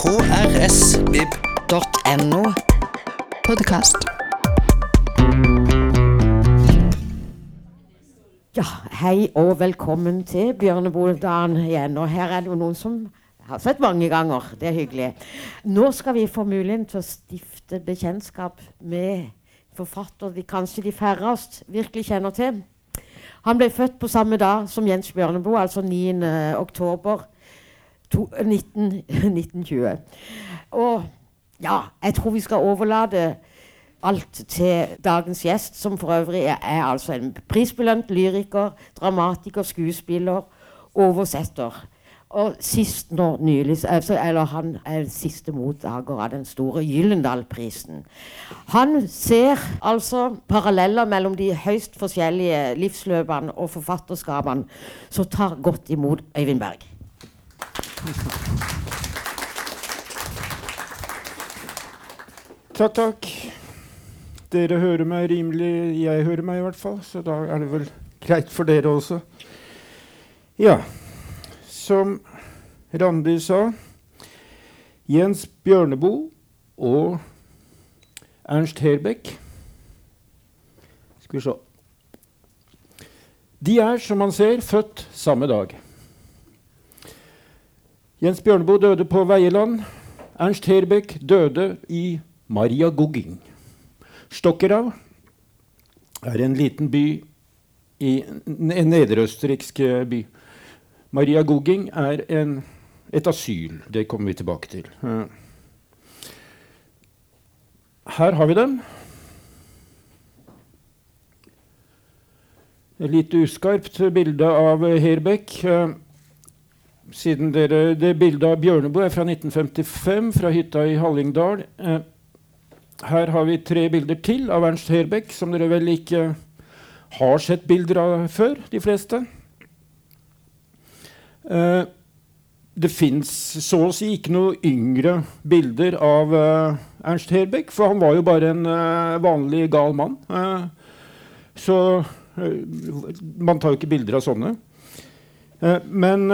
krsvib.no. Podkast. Ja, hei og velkommen til Bjørnebodagen igjen. Og her er det jo noen som har sett mange ganger. Det er hyggelig. Nå skal vi få muligheten til å stifte bekjentskap med forfatter de kanskje de færrest virkelig kjenner til. Han ble født på samme dag som Jens Bjørneboe, altså 9. oktober to, 19, 1920. Og ja, jeg tror vi skal overlate alt til dagens gjest, som for øvrig er, er altså en prisbelønt lyriker, dramatiker, skuespiller, oversetter. Og sist nå nylig, altså, eller Han er siste mottaker av den store Gyllendal-prisen. Han ser altså paralleller mellom de høyst forskjellige livsløpene og forfatterskapene, som tar godt imot Øyvind Berg. Takk, takk. Dere hører meg rimelig Jeg hører meg i hvert fall, så da er det vel greit for dere også. Ja, som Randi sa Jens Bjørneboe og Ernst Herbeck Skal vi se De er, som man ser, født samme dag. Jens Bjørneboe døde på Veieland. Ernst Herbeck døde i Maria Gugging. Stokkerau er en liten by i en nederøsterriksk by. Maria Gugging er en, et asyl. Det kommer vi tilbake til. Her har vi dem. Et litt uskarpt bilde av Herbeck. Siden dere, det Bildet av Bjørneboe er fra 1955, fra hytta i Hallingdal. Her har vi tre bilder til av Ernst Herbeck, som dere vel ikke har sett bilder av før, de fleste. Eh, det fins så å si ikke noe yngre bilder av eh, Ernst Herbeck, for han var jo bare en uh, vanlig gal mann. så man tar jo ikke bilder av sånne. men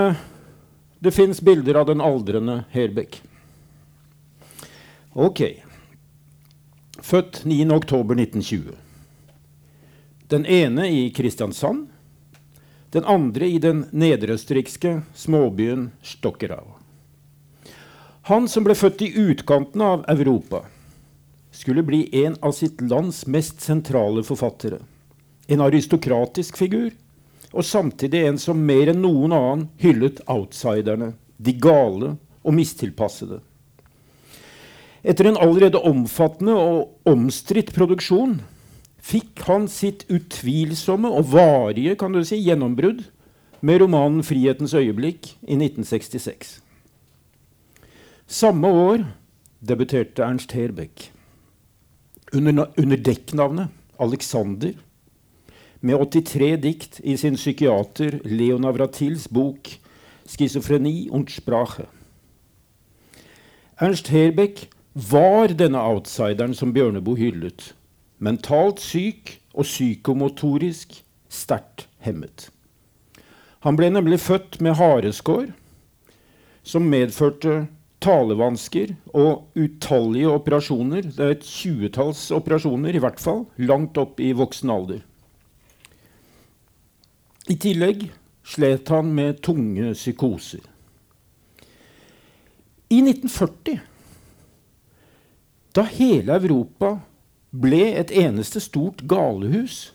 det fins bilder av den aldrende Herbeck. Ok. Født 9.10.1920. Den ene i Kristiansand. Den andre i den nederøsterrikske småbyen Stokkerau. Han som ble født i utkanten av Europa, skulle bli en av sitt lands mest sentrale forfattere. En aristokratisk figur, og samtidig en som mer enn noen annen hyllet outsiderne, de gale og mistilpassede. Etter en allerede omfattende og omstridt produksjon fikk han sitt utvilsomme og varige kan du si, gjennombrudd med romanen 'Frihetens øyeblikk' i 1966. Samme år debuterte Ernst Herbeck under, under dekknavnet Alexander med 83 dikt i sin psykiater Leon Avratils bok 'Schizofreni und Sprache'. Ernst Herbeck var denne outsideren som Bjørneboe hyllet. Mentalt syk og psykomotorisk sterkt hemmet. Han ble nemlig født med hareskår, som medførte talevansker og utallige operasjoner. Det er et tjuetalls operasjoner, i hvert fall, langt opp i voksen alder. I tillegg slet han med tunge psykoser. I 1940, da hele Europa ble et eneste stort galehus,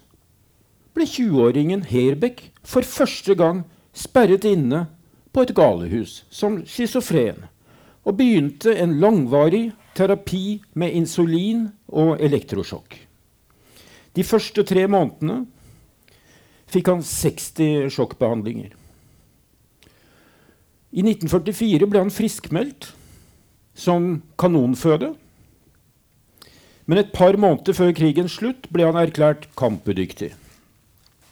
ble 20-åringen Herbeck for første gang sperret inne på et galehus som schizofren og begynte en langvarig terapi med insulin og elektrosjokk. De første tre månedene fikk han 60 sjokkbehandlinger. I 1944 ble han friskmeldt som kanonføde. Men et par måneder før krigens slutt ble han erklært kampudyktig.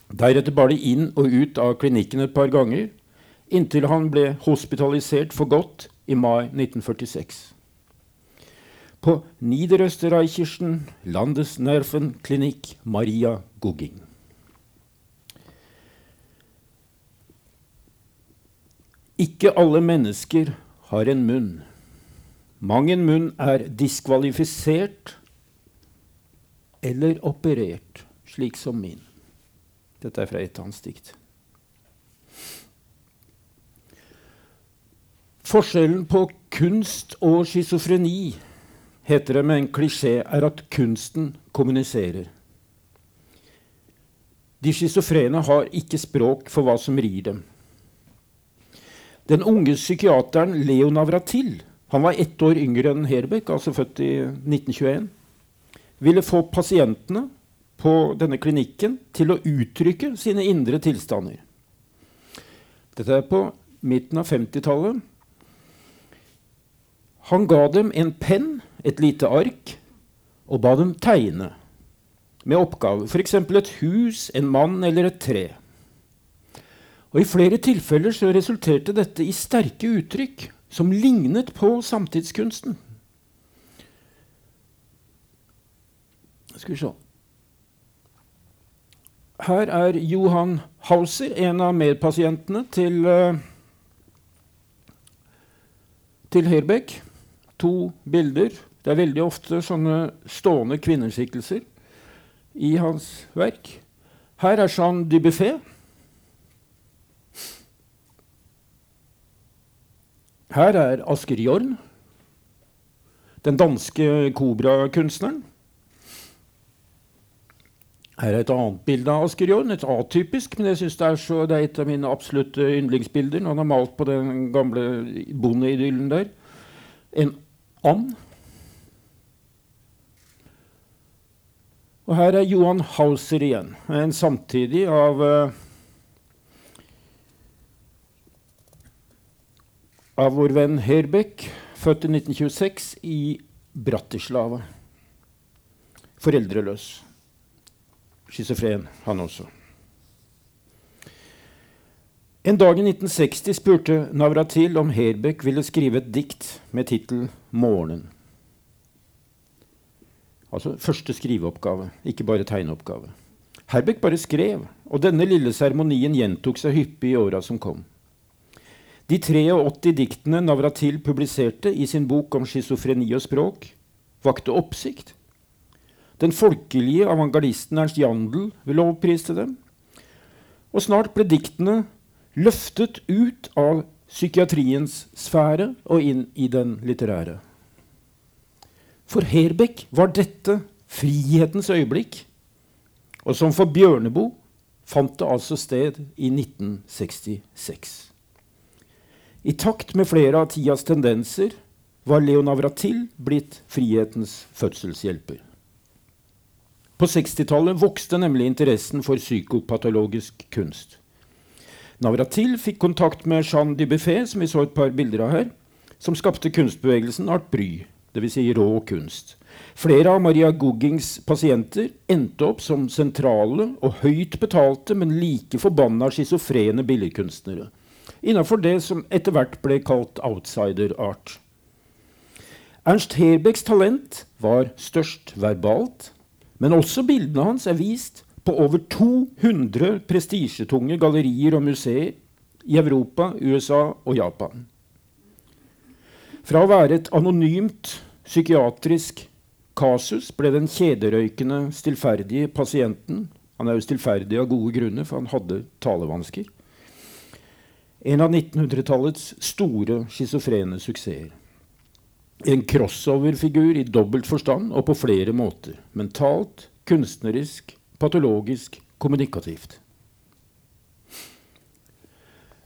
Deretter bar de inn og ut av klinikken et par ganger, inntil han ble hospitalisert for godt i mai 1946. På Niederösterreichischen Landesnervenklinikk Maria Gugging. Ikke alle mennesker har en munn. Mang en munn er diskvalifisert eller operert, slik som min. Dette er fra et av hans dikt. Forskjellen på kunst og schizofreni, heter det med en klisjé, er at kunsten kommuniserer. De schizofrene har ikke språk for hva som rir dem. Den unge psykiateren Leo Navratil han var ett år yngre enn Herbeck, altså født i 1921. Ville få pasientene på denne klinikken til å uttrykke sine indre tilstander. Dette er på midten av 50-tallet. Han ga dem en penn, et lite ark, og ba dem tegne med oppgave. F.eks. et hus, en mann eller et tre. Og I flere tilfeller så resulterte dette i sterke uttrykk som lignet på samtidskunsten. Skal vi se Her er Johan Hauser, en av medpasientene til, uh, til Herbeck to bilder. Det er veldig ofte sånne stående kvinneskikkelser i hans verk. Her er Jean Dubuffet. Her er Asker Jorn, den danske kobrakunstneren. Her er et annet bilde av Asker Jorn, et atypisk, men jeg synes det er, så, det er et av mine absolutte yndlingsbilder. Han har malt på den gamle bondeidyllen der. En and. Og her er Johan Hauser igjen, en samtidig av uh, av vår venn Herbeck, født i 1926 i Bratislava. Foreldreløs. Schizofren, han også. En dag i 1960 spurte Navratil om Herbeck ville skrive et dikt med tittel 'Morgenen'. Altså første skriveoppgave, ikke bare tegneoppgave. Herbeck bare skrev, og denne lille seremonien gjentok seg hyppig i åra som kom. De 83 diktene Navratil publiserte i sin bok om schizofreni og språk, vakte oppsikt. Den folkelige avantgardisten Ernst Jandel lovpriste dem. Og snart ble diktene løftet ut av psykiatriens sfære og inn i den litterære. For Herbeck var dette frihetens øyeblikk. Og som for Bjørneboe fant det altså sted i 1966. I takt med flere av tidas tendenser var Leonavratil blitt frihetens fødselshjelper. På 60-tallet vokste nemlig interessen for psykopatologisk kunst. Navratil fikk kontakt med Jean Dubuffet, som vi så et par bilder av her, som skapte kunstbevegelsen Art Bry, dvs. Si rå kunst. Flere av Maria Guggings pasienter endte opp som sentrale og høyt betalte, men like forbanna schizofrene billedkunstnere. Innafor det som etter hvert ble kalt outsider art. Ernst Herbecks talent var størst verbalt, men også bildene hans er vist på over 200 prestisjetunge gallerier og museer i Europa, USA og Japan. Fra å være et anonymt psykiatrisk kasus ble den kjederøykende, stillferdige pasienten Han er jo stillferdig av gode grunner, for han hadde talevansker. En av 1900-tallets store schizofrene suksesser. En crossover-figur i dobbelt forstand og på flere måter. Mentalt, kunstnerisk, patologisk kommunikativt.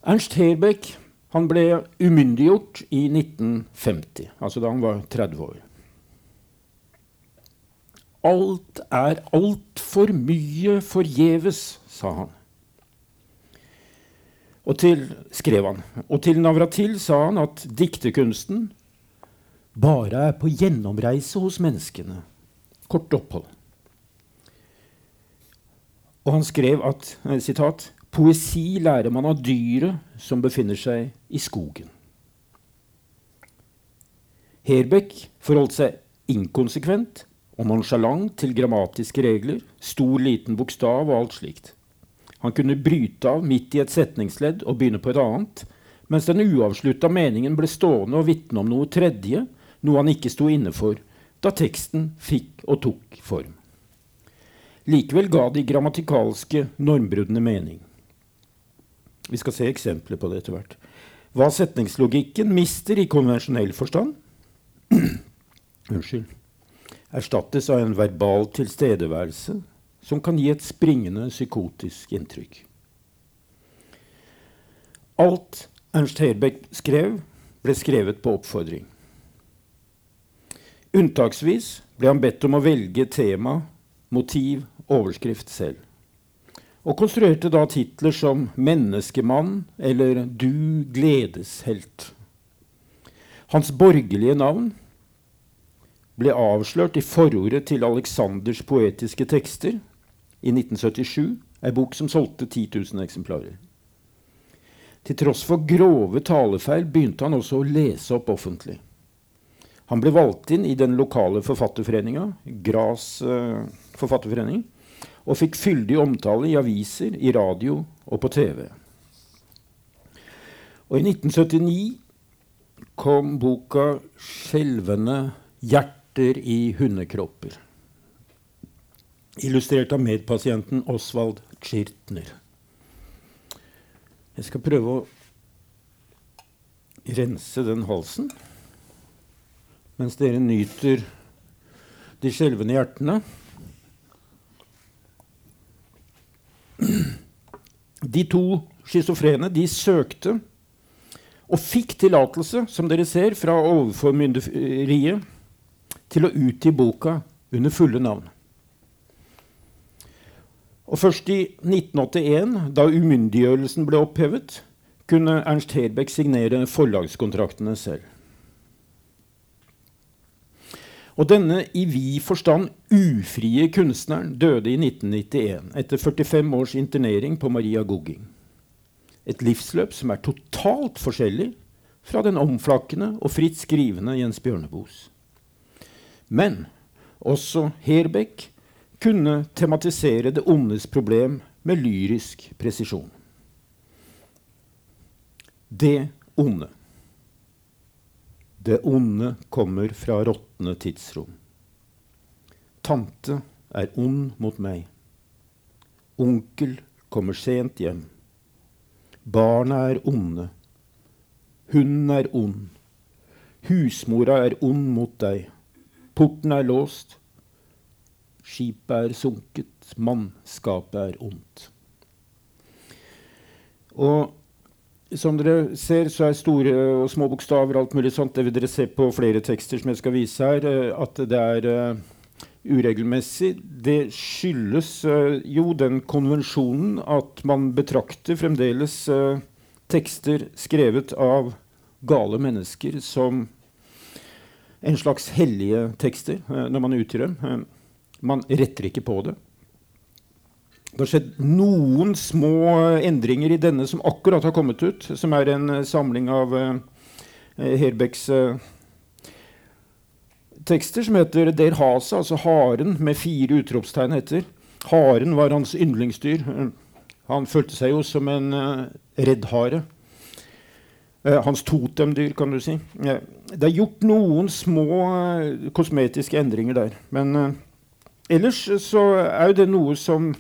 Ernst Herbeck han ble umyndiggjort i 1950, altså da han var 30 år. Alt er altfor mye forgjeves, sa han. Og til, skrev han. Og til Navratil sa han at diktekunsten bare er på gjennomreise hos menneskene. Kort opphold. Og han skrev at sitat, poesi lærer man av dyret som befinner seg i skogen. Herbeck forholdt seg inkonsekvent og nonsjalant til grammatiske regler, stor, liten bokstav og alt slikt. Han kunne bryte av midt i et setningsledd og begynne på et annet, mens den uavslutta meningen ble stående og vitne om noe tredje, noe han ikke sto inne for da teksten fikk og tok form. Likevel ga de grammatikalske normbruddene mening. Vi skal se eksempler på det etter hvert. Hva setningslogikken mister i konvensjonell forstand Unnskyld. Erstattes av en verbal tilstedeværelse som kan gi et springende psykotisk inntrykk. Alt Ernst Herbeck skrev, ble skrevet på oppfordring. Unntaksvis ble han bedt om å velge tema, motiv, overskrift selv. Og konstruerte da titler som 'Menneskemann' eller 'Du gledeshelt'. Hans borgerlige navn ble avslørt i forordet til Aleksanders poetiske tekster i 1977, ei bok som solgte 10 000 eksemplarer. Til tross for grove talefeil begynte han også å lese opp offentlig. Han ble valgt inn i den lokale forfatterforeninga, Gras eh, forfatterforening, og fikk fyldig omtale i aviser, i radio og på TV. Og i 1979 kom boka 'Skjelvende hjerter i hundekropper', illustrert av medpasienten Osvald Schirtner. Jeg skal prøve å rense den halsen mens dere nyter de skjelvende hjertene. De to schizofrene de søkte og fikk tillatelse, som dere ser, fra overformynderiet til å utgi boka under fulle navn. Og først i 1981, da umyndiggjørelsen ble opphevet, kunne Ernst Herbeck signere forlagskontraktene selv. Og denne i vid forstand ufrie kunstneren døde i 1991 etter 45 års internering på Maria Gogging. Et livsløp som er totalt forskjellig fra den omflakkende og fritt skrivende Jens Bjørneboes. Men også Herbeck kunne tematisere det ondes problem med lyrisk presisjon. Det onde. Det onde kommer fra råtne tidsrom. Tante er ond mot meg. Onkel kommer sent hjem. Barna er onde. Hunden er ond. Husmora er ond mot deg. Porten er låst. Skipet er sunket. Mannskapet er ondt. Og som dere ser, så er store og små bokstaver alt mulig sånt. Det vil dere se på flere tekster som jeg skal vise her, eh, at det er uh, uregelmessig. Det skyldes uh, jo den konvensjonen at man betrakter fremdeles tekster skrevet av gale mennesker som en slags hellige tekster når man utgir dem. Man retter ikke på det. Det har skjedd noen små endringer i denne som akkurat har kommet ut, som er en uh, samling av uh, Herbecks uh, tekster, som heter Der Hasa, altså haren med fire utropstegn etter. Haren var hans yndlingsdyr. Han følte seg jo som en uh, reddhare. Uh, hans totemdyr, kan du si. det er gjort noen små kosmetiske endringer der. Men ellers så er jo det noe som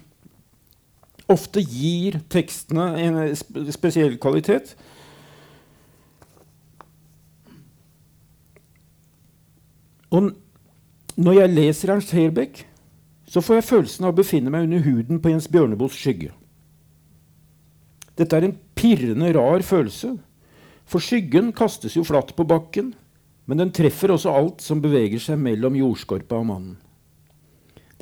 ofte gir tekstene en spesiell kvalitet. Og når jeg leser Ernst Herbeck, så får jeg følelsen av å befinne meg under huden på Jens Bjørneboes skygge. Dette er en pirrende rar følelse, for skyggen kastes jo flatt på bakken, men den treffer også alt som beveger seg mellom jordskorpa og mannen.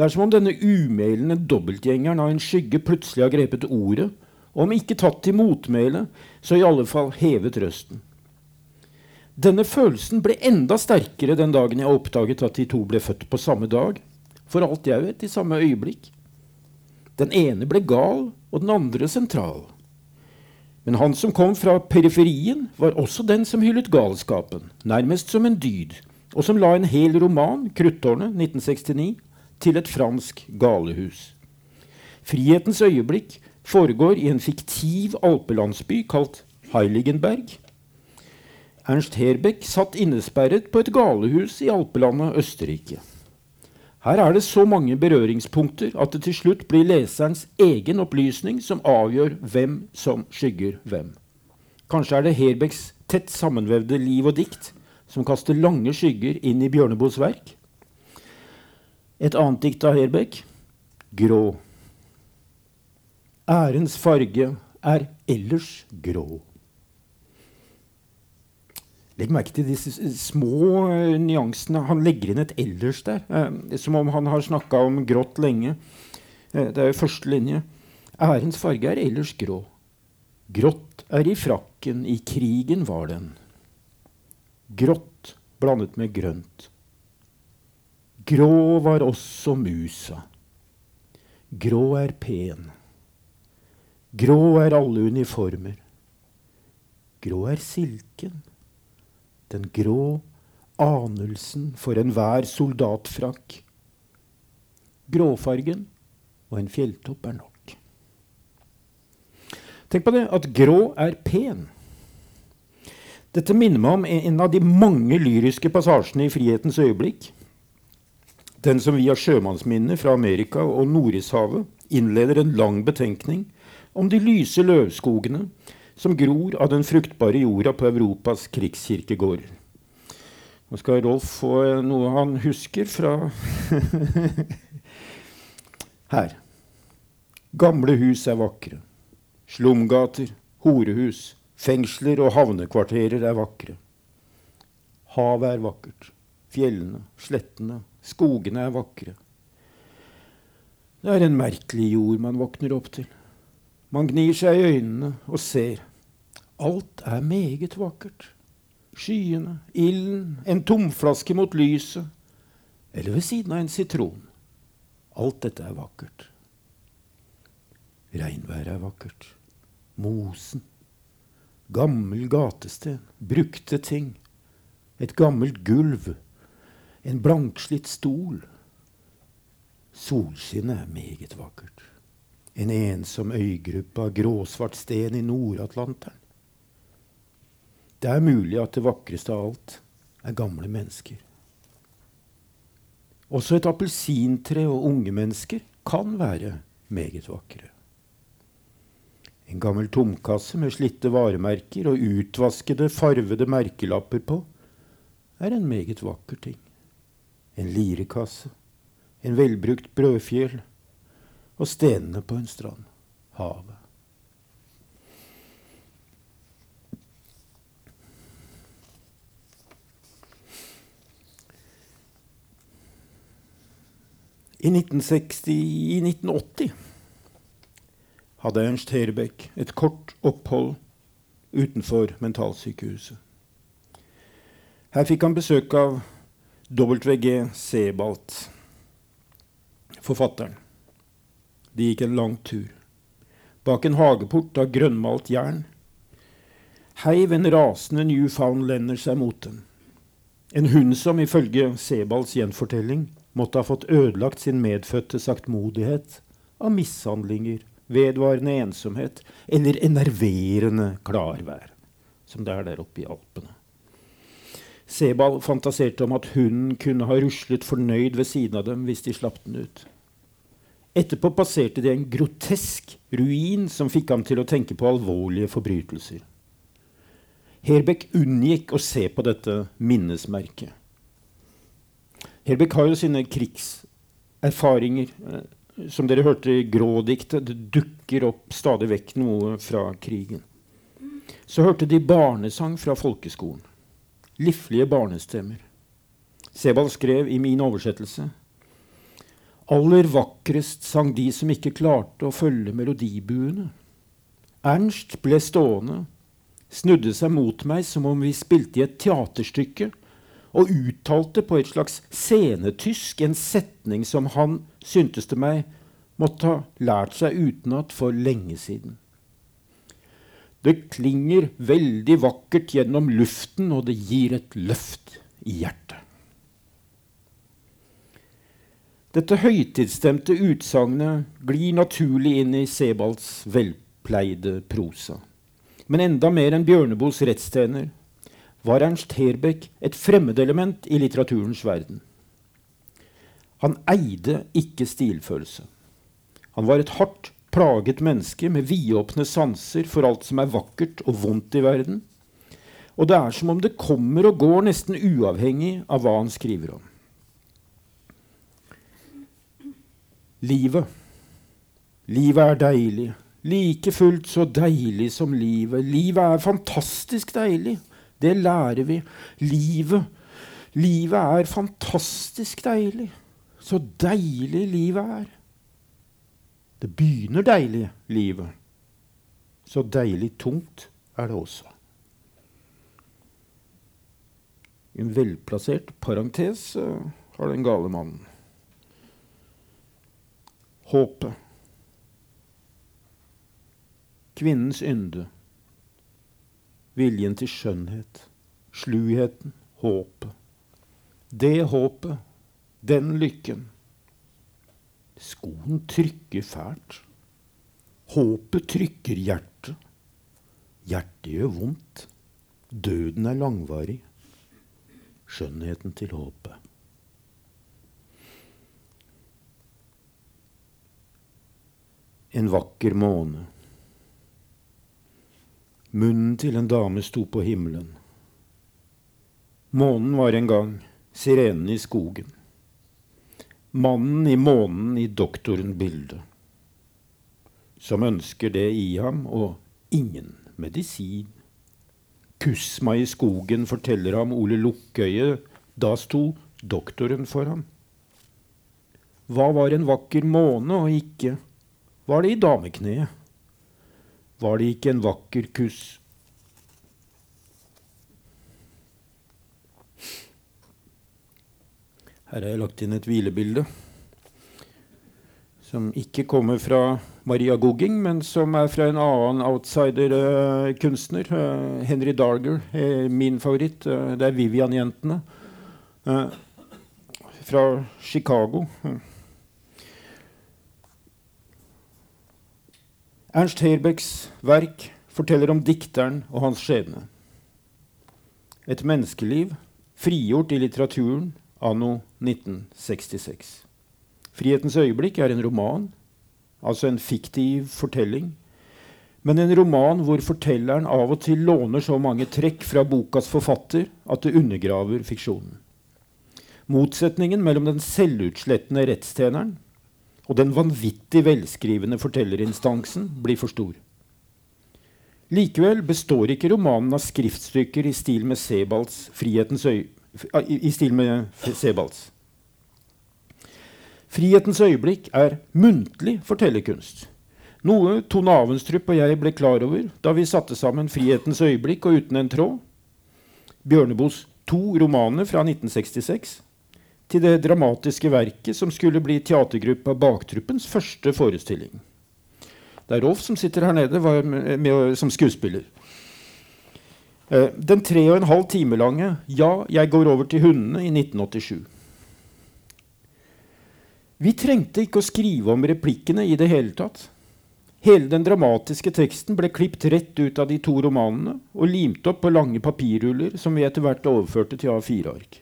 Det er som om denne umelende dobbeltgjengeren av en skygge plutselig har grepet ordet, og om ikke tatt til motmæle, så i alle fall hevet røsten. Denne følelsen ble enda sterkere den dagen jeg oppdaget at de to ble født på samme dag, for alt jeg vet, i samme øyeblikk. Den ene ble gal, og den andre sentral. Men han som kom fra periferien, var også den som hyllet galskapen, nærmest som en dyd, og som la en hel roman, 'Kruttårnet', 1969, til et fransk galehus. Frihetens øyeblikk foregår i en fiktiv alpelandsby kalt Heiligenberg. Ernst Herbeck satt innesperret på et galehus i alpelandet Østerrike. Her er det så mange berøringspunkter at det til slutt blir leserens egen opplysning som avgjør hvem som skygger hvem. Kanskje er det Herbecks tett sammenvevde liv og dikt som kaster lange skygger inn i Bjørneboes verk. Et annet dikt av Herbeck grå. Ærens farge er ellers grå. Legg merke til disse små uh, nyansene. Han legger inn et 'ellers' der, eh, som om han har snakka om grått lenge. Eh, det er jo første linje. Ærens farge er ellers grå. Grått er i frakken, i krigen var den. Grått blandet med grønt. Grå var også musa. Grå er pen. Grå er alle uniformer. Grå er silken. Den grå anelsen for enhver soldatfrakk. Gråfargen og en fjelltopp er nok. Tenk på det at grå er pen. Dette minner meg om en av de mange lyriske passasjene i 'Frihetens øyeblikk'. Den som via sjømannsminnene fra Amerika og Nordishavet innleder en lang betenkning om de lyse løvskogene som gror av den fruktbare jorda på Europas krigskirkegård. Nå skal Rolf få noe han husker fra Her. Gamle hus er vakre. Slumgater, horehus, fengsler og havnekvarterer er vakre. Havet er vakkert. Fjellene, slettene, Skogene er vakre. Det er en merkelig jord man våkner opp til. Man gnir seg i øynene og ser. Alt er meget vakkert. Skyene, ilden, en tomflaske mot lyset. Eller ved siden av en sitron. Alt dette er vakkert. Regnværet er vakkert. Mosen. Gammel gatesten. Brukte ting. Et gammelt gulv en blankslitt stol. Solskinnet er meget vakkert. En ensom øygruppe av gråsvart sten i Nord-Atlanteren. Det er mulig at det vakreste av alt er gamle mennesker. Også et appelsintre og unge mennesker kan være meget vakre. En gammel tomkasse med slitte varemerker og utvaskede, farvede merkelapper på er en meget vakker ting en lirekasse, en velbrukt brødfjell og stenene på en strand. Havet. I 1960, i 1980 hadde Ernst Herbeck et kort opphold utenfor mentalsykehuset. Her fikk han besøk av WG Sebald, forfatteren. De gikk en lang tur. Bak en hageport av grønnmalt jern heiv en rasende newfoundlender seg mot dem. En hund som ifølge Sebalds gjenfortelling måtte ha fått ødelagt sin medfødte saktmodighet av mishandlinger, vedvarende ensomhet eller enerverende klarvær, som det er der oppe i Alpene. Sebald fantaserte om at hunden kunne ha ruslet fornøyd ved siden av dem hvis de slapp den ut. Etterpå passerte de en grotesk ruin som fikk ham til å tenke på alvorlige forbrytelser. Herbeck unngikk å se på dette minnesmerket. Herbeck har jo sine krigserfaringer. Eh, som dere hørte i Grådiktet, det dukker opp stadig vekk noe fra krigen. Så hørte de barnesang fra folkeskolen liflige barnestemmer. Sebald skrev i min oversettelse Aller vakrest sang de som ikke klarte å følge melodibuene. Ernst ble stående, snudde seg mot meg som om vi spilte i et teaterstykke, og uttalte på et slags scenetysk en setning som han, syntes det meg, måtte ha lært seg utenat for lenge siden. Det klinger veldig vakkert gjennom luften, og det gir et løft i hjertet. Dette høytidsstemte utsagnet glir naturlig inn i Sebalds velpleide prosa. Men enda mer enn Bjørneboes rettstjener var Ernst Herbeck et fremmedelement i litteraturens verden. Han eide ikke stilfølelse. Han var et hardt, plaget menneske med vidåpne sanser for alt som er vakkert og vondt i verden. Og det er som om det kommer og går nesten uavhengig av hva han skriver om. Livet. Livet er deilig. Like fullt så deilig som livet. Livet er fantastisk deilig. Det lærer vi. Livet. Livet er fantastisk deilig. Så deilig livet er. Det begynner deilig, livet. Så deilig tungt er det også. En velplassert parentes uh, har den gale mannen. Håpet. Kvinnens ynde. Viljen til skjønnhet. Sluheten. Håpet. Det håpet den lykken. Skoen trykker fælt. Håpet trykker hjertet. Hjertet gjør vondt. Døden er langvarig. Skjønnheten til håpet. En vakker måne. Munnen til en dame sto på himmelen. Månen var en gang sirenen i skogen. Mannen i månen i doktoren-bildet. Som ønsker det i ham, og ingen medisin. Kusma i skogen forteller ham Ole Lukkøye. Da sto doktoren for ham. Hva var en vakker måne og ikke? Var det i damekneet? Var det ikke en vakker kuss Her har jeg lagt inn et hvilebilde som ikke kommer fra Maria Gogging, men som er fra en annen outsider-kunstner. Uh, uh, Henry Darger er min favoritt. Uh, det er Vivian-jentene fra Chicago. Ernst Herbecks verk forteller om dikteren og hans skjebne. Et menneskeliv frigjort i litteraturen anno 1966. 'Frihetens øyeblikk' er en roman, altså en fiktiv fortelling. Men en roman hvor fortelleren av og til låner så mange trekk fra bokas forfatter at det undergraver fiksjonen. Motsetningen mellom den selvutslettende rettstjeneren og den vanvittig velskrivende fortellerinstansen blir for stor. Likevel består ikke romanen av skriftstykker i stil med Sebalds 'Frihetens øyeblikk' er muntlig fortellerkunst. Noe Tone Avenstrup og jeg ble klar over da vi satte sammen 'Frihetens øyeblikk' og 'Uten en tråd', Bjørneboes to romaner fra 1966, til det dramatiske verket som skulle bli teatergruppa Baktruppens første forestilling. Det er Rolf som sitter her nede med, med, som skuespiller. Eh, den tre og en halv time lange 'Ja, jeg går over til hundene' i 1987. Vi trengte ikke å skrive om replikkene i det hele tatt. Hele den dramatiske teksten ble klippet rett ut av de to romanene og limt opp på lange papirruller som vi etter hvert overførte til A4-ark.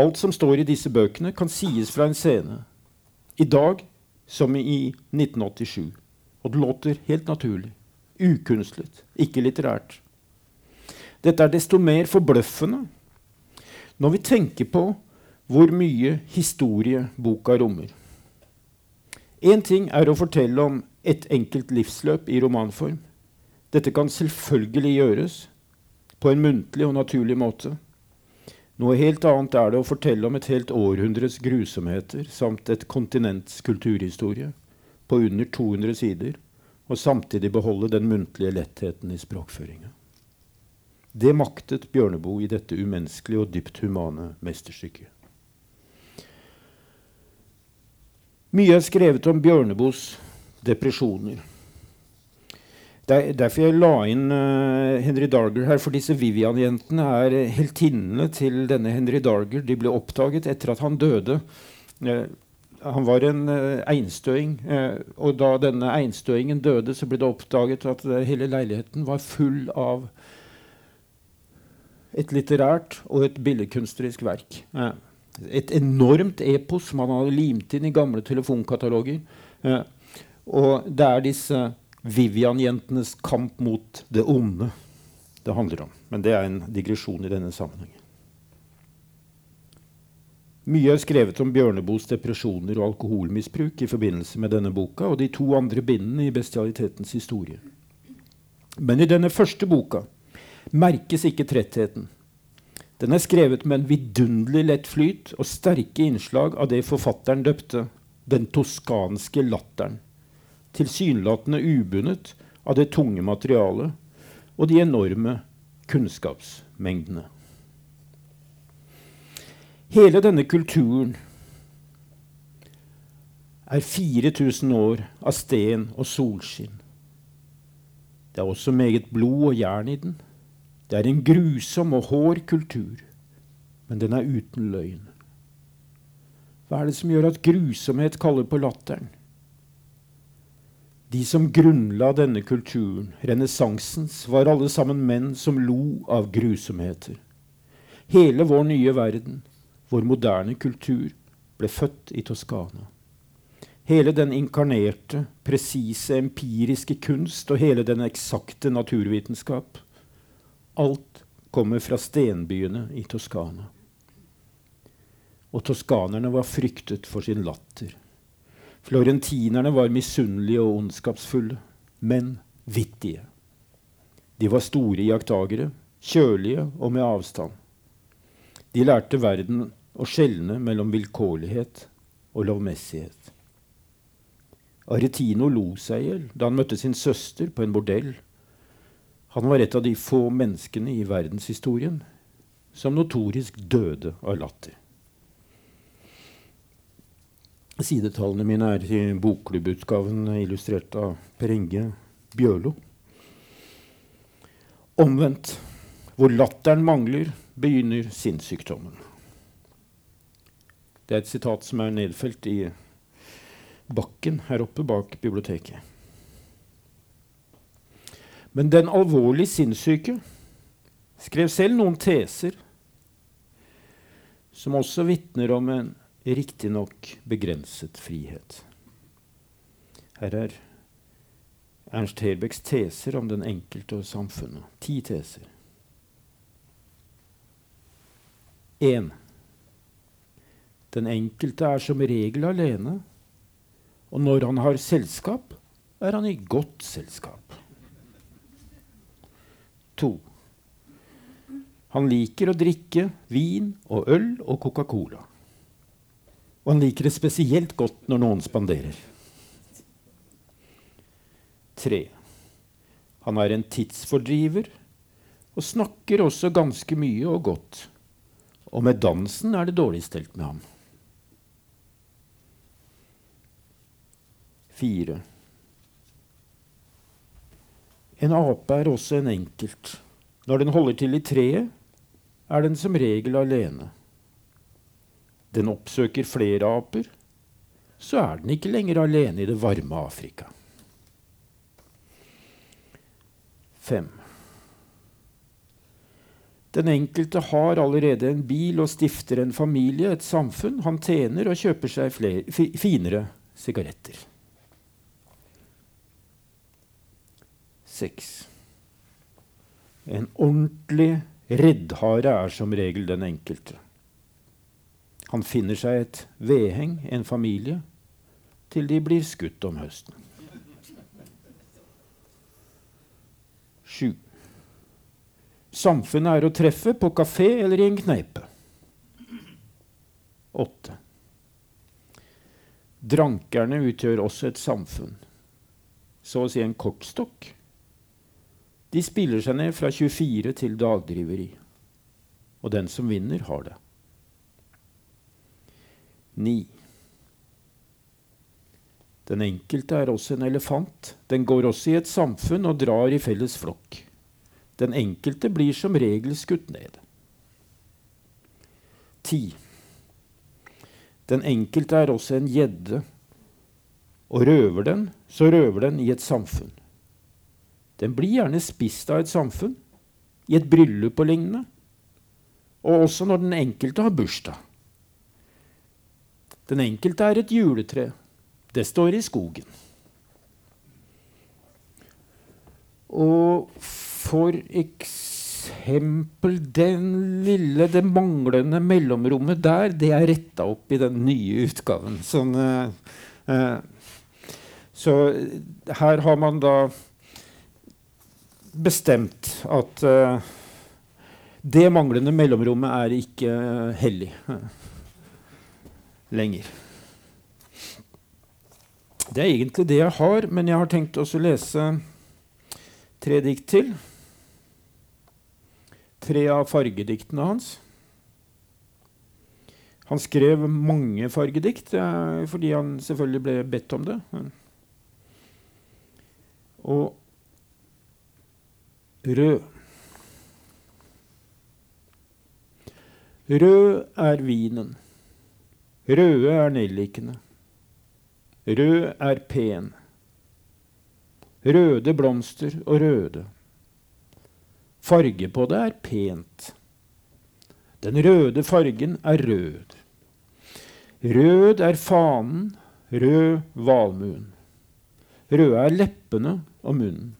Alt som står i disse bøkene, kan sies fra en scene. I dag som i 1987. Og det låter helt naturlig. Ukunstlet. Ikke litterært. Dette er desto mer forbløffende når vi tenker på hvor mye historie boka rommer. Én ting er å fortelle om et enkelt livsløp i romanform. Dette kan selvfølgelig gjøres på en muntlig og naturlig måte. Noe helt annet er det å fortelle om et helt århundres grusomheter samt et kontinents kulturhistorie på under 200 sider, og samtidig beholde den muntlige lettheten i språkføringa. Det maktet Bjørneboe i dette umenneskelige og dypt humane mesterstykket. Mye er skrevet om Bjørneboes depresjoner. Det er derfor jeg la inn uh, Henry Darger her, for disse Vivian-jentene er heltinnene til denne Henry Darger. De ble oppdaget etter at han døde. Uh, han var en uh, einstøing, og da denne einstøingen døde, så ble det oppdaget at hele leiligheten var full av et litterært og et billedkunstnerisk verk. Eh, et enormt epos man hadde limt inn i gamle telefonkataloger. Eh, og det er disse Vivian-jentenes kamp mot det onde det handler om. Men det er en digresjon i denne sammenhengen. Mye er skrevet om Bjørneboes depresjoner og alkoholmisbruk i forbindelse med denne boka og de to andre bindene i bestialitetens historie. Men i denne første boka merkes ikke trettheten. Den er skrevet med en vidunderlig lett flyt og sterke innslag av det forfatteren døpte 'den toskanske latteren', tilsynelatende ubundet av det tunge materialet og de enorme kunnskapsmengdene. Hele denne kulturen er 4000 år av sten og solskinn. Det er også meget blod og jern i den. Det er en grusom og hård kultur, men den er uten løgn. Hva er det som gjør at grusomhet kaller på latteren? De som grunnla denne kulturen, renessansens, var alle sammen menn som lo av grusomheter. Hele vår nye verden, vår moderne kultur, ble født i Toskana. Hele den inkarnerte, presise, empiriske kunst og hele den eksakte naturvitenskap. Alt kommer fra stenbyene i Toskana. Og toskanerne var fryktet for sin latter. Florentinerne var misunnelige og ondskapsfulle, men vittige. De var store iakttagere, kjølige og med avstand. De lærte verden å skjelne mellom vilkårlighet og lovmessighet. Aretino lo seg i hjel da han møtte sin søster på en bordell. Han var et av de få menneskene i verdenshistorien som notorisk døde av latter. Sidetallene mine er i bokklubbutgaven illustrert av Per Inge Bjørlo. Omvendt, hvor latteren mangler, begynner sinnssykdommen. Det er et sitat som er nedfelt i bakken her oppe bak biblioteket. Men den alvorlig sinnssyke skrev selv noen teser som også vitner om en riktignok begrenset frihet. Her er Ernst Herbecks teser om den enkelte og samfunnet. Ti teser. 1. Den enkelte er som regel alene, og når han har selskap, er han i godt selskap. 2. Han liker å drikke vin og øl og Coca-Cola. Og han liker det spesielt godt når noen spanderer. 3. Han er en tidsfordriver og snakker også ganske mye og godt. Og med dansen er det dårlig stelt med ham. 4. En ape er også en enkelt. Når den holder til i treet, er den som regel alene. Den oppsøker flere aper, så er den ikke lenger alene i det varme Afrika. 5. Den enkelte har allerede en bil og stifter en familie, et samfunn. Han tjener og kjøper seg flere, finere sigaretter. 6. En ordentlig reddhare er som regel den enkelte. Han finner seg et vedheng, en familie, til de blir skutt om høsten. 7. Samfunnet er å treffe på kafé eller i en kneipe. 8. Drankerne utgjør også et samfunn, så å si en kortstokk de spiller seg ned fra 24 til dagdriveri. Og den som vinner, har det. 9. Den enkelte er også en elefant. Den går også i et samfunn og drar i felles flokk. Den enkelte blir som regel skutt ned. 10. Den enkelte er også en gjedde. Og røver den, så røver den i et samfunn. Den blir gjerne spist av et samfunn, i et bryllup og lignende, og også når den enkelte har bursdag. Den enkelte er et juletre. Det står i skogen. Og for eksempel den lille, det manglende mellomrommet der, det er retta opp i den nye utgaven. Sånn, eh, eh, så her har man da bestemt at uh, det manglende mellomrommet er ikke hellig lenger. Det er egentlig det jeg har, men jeg har tenkt også å lese tre dikt til. Tre av fargediktene hans. Han skrev mange fargedikt eh, fordi han selvfølgelig ble bedt om det. Og rød. Rød er vinen. Røde er nellikene. Rød er pen. Røde blomster og røde. Farge på det er pent. Den røde fargen er rød. Rød er fanen, rød valmuen. Røde er leppene og munnen.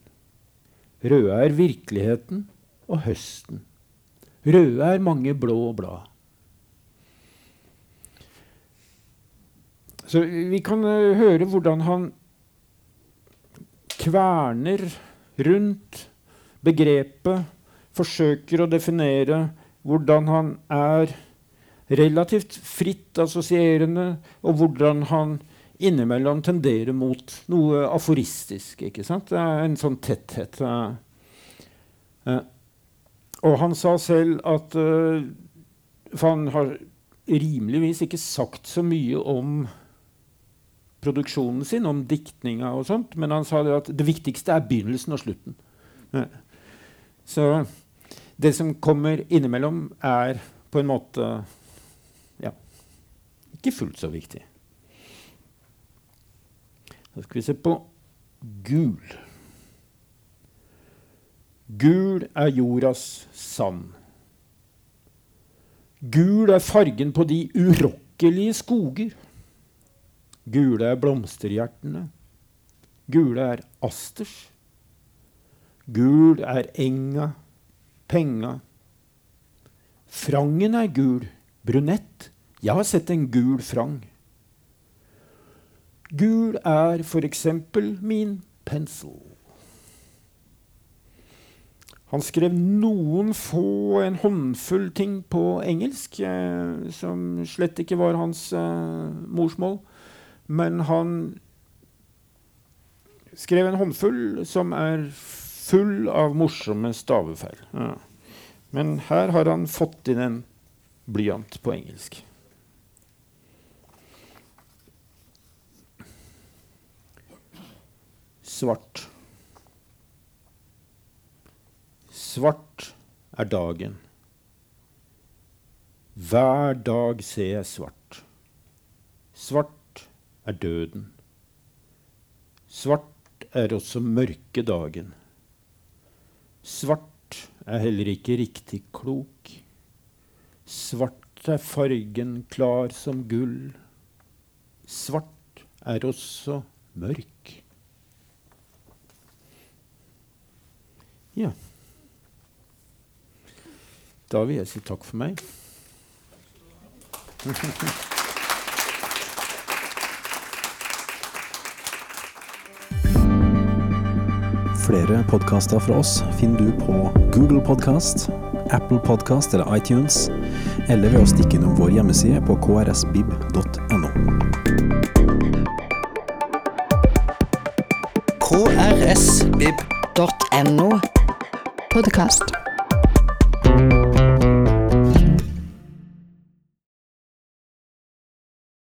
Røde er virkeligheten og høsten. Røde er mange blå blad. Så vi kan uh, høre hvordan han kverner rundt begrepet, forsøker å definere hvordan han er relativt fritt assosierende, og hvordan han innimellom tenderer mot noe aforistisk. ikke sant? Det er en sånn tetthet. Uh, og han sa selv at uh, For han har rimeligvis ikke sagt så mye om produksjonen sin, om diktninga og sånt, men han sa det at det viktigste er begynnelsen og slutten. Så det som kommer innimellom, er på en måte ja, ikke fullt så viktig. Så skal vi se på gul. Gul er jordas sand. Gul er fargen på de urokkelige skoger. Gule er blomsterhjertene. Gule er asters. Gul er enga, penga. Frangen er gul, brunett. Jeg har sett en gul frang. Gul er f.eks. min pensel. Han skrev noen få, en håndfull ting på engelsk, eh, som slett ikke var hans eh, morsmål. Men han skrev en håndfull som er full av morsomme stavefeil. Ja. Men her har han fått inn en blyant på engelsk. Svart. Svart er dagen. Hver dag ser jeg svart. Svart er døden. Svart er også mørke dagen. Svart er heller ikke riktig klok. Svart er fargen klar som gull. Svart er også mørk. Ja. Da vil jeg si takk for meg. Flere podkaster fra oss finner du på Google Podkast, Apple Podkast eller iTunes, eller ved å stikke innom vår hjemmeside på krsbib.no. krsbib.no. Podkast.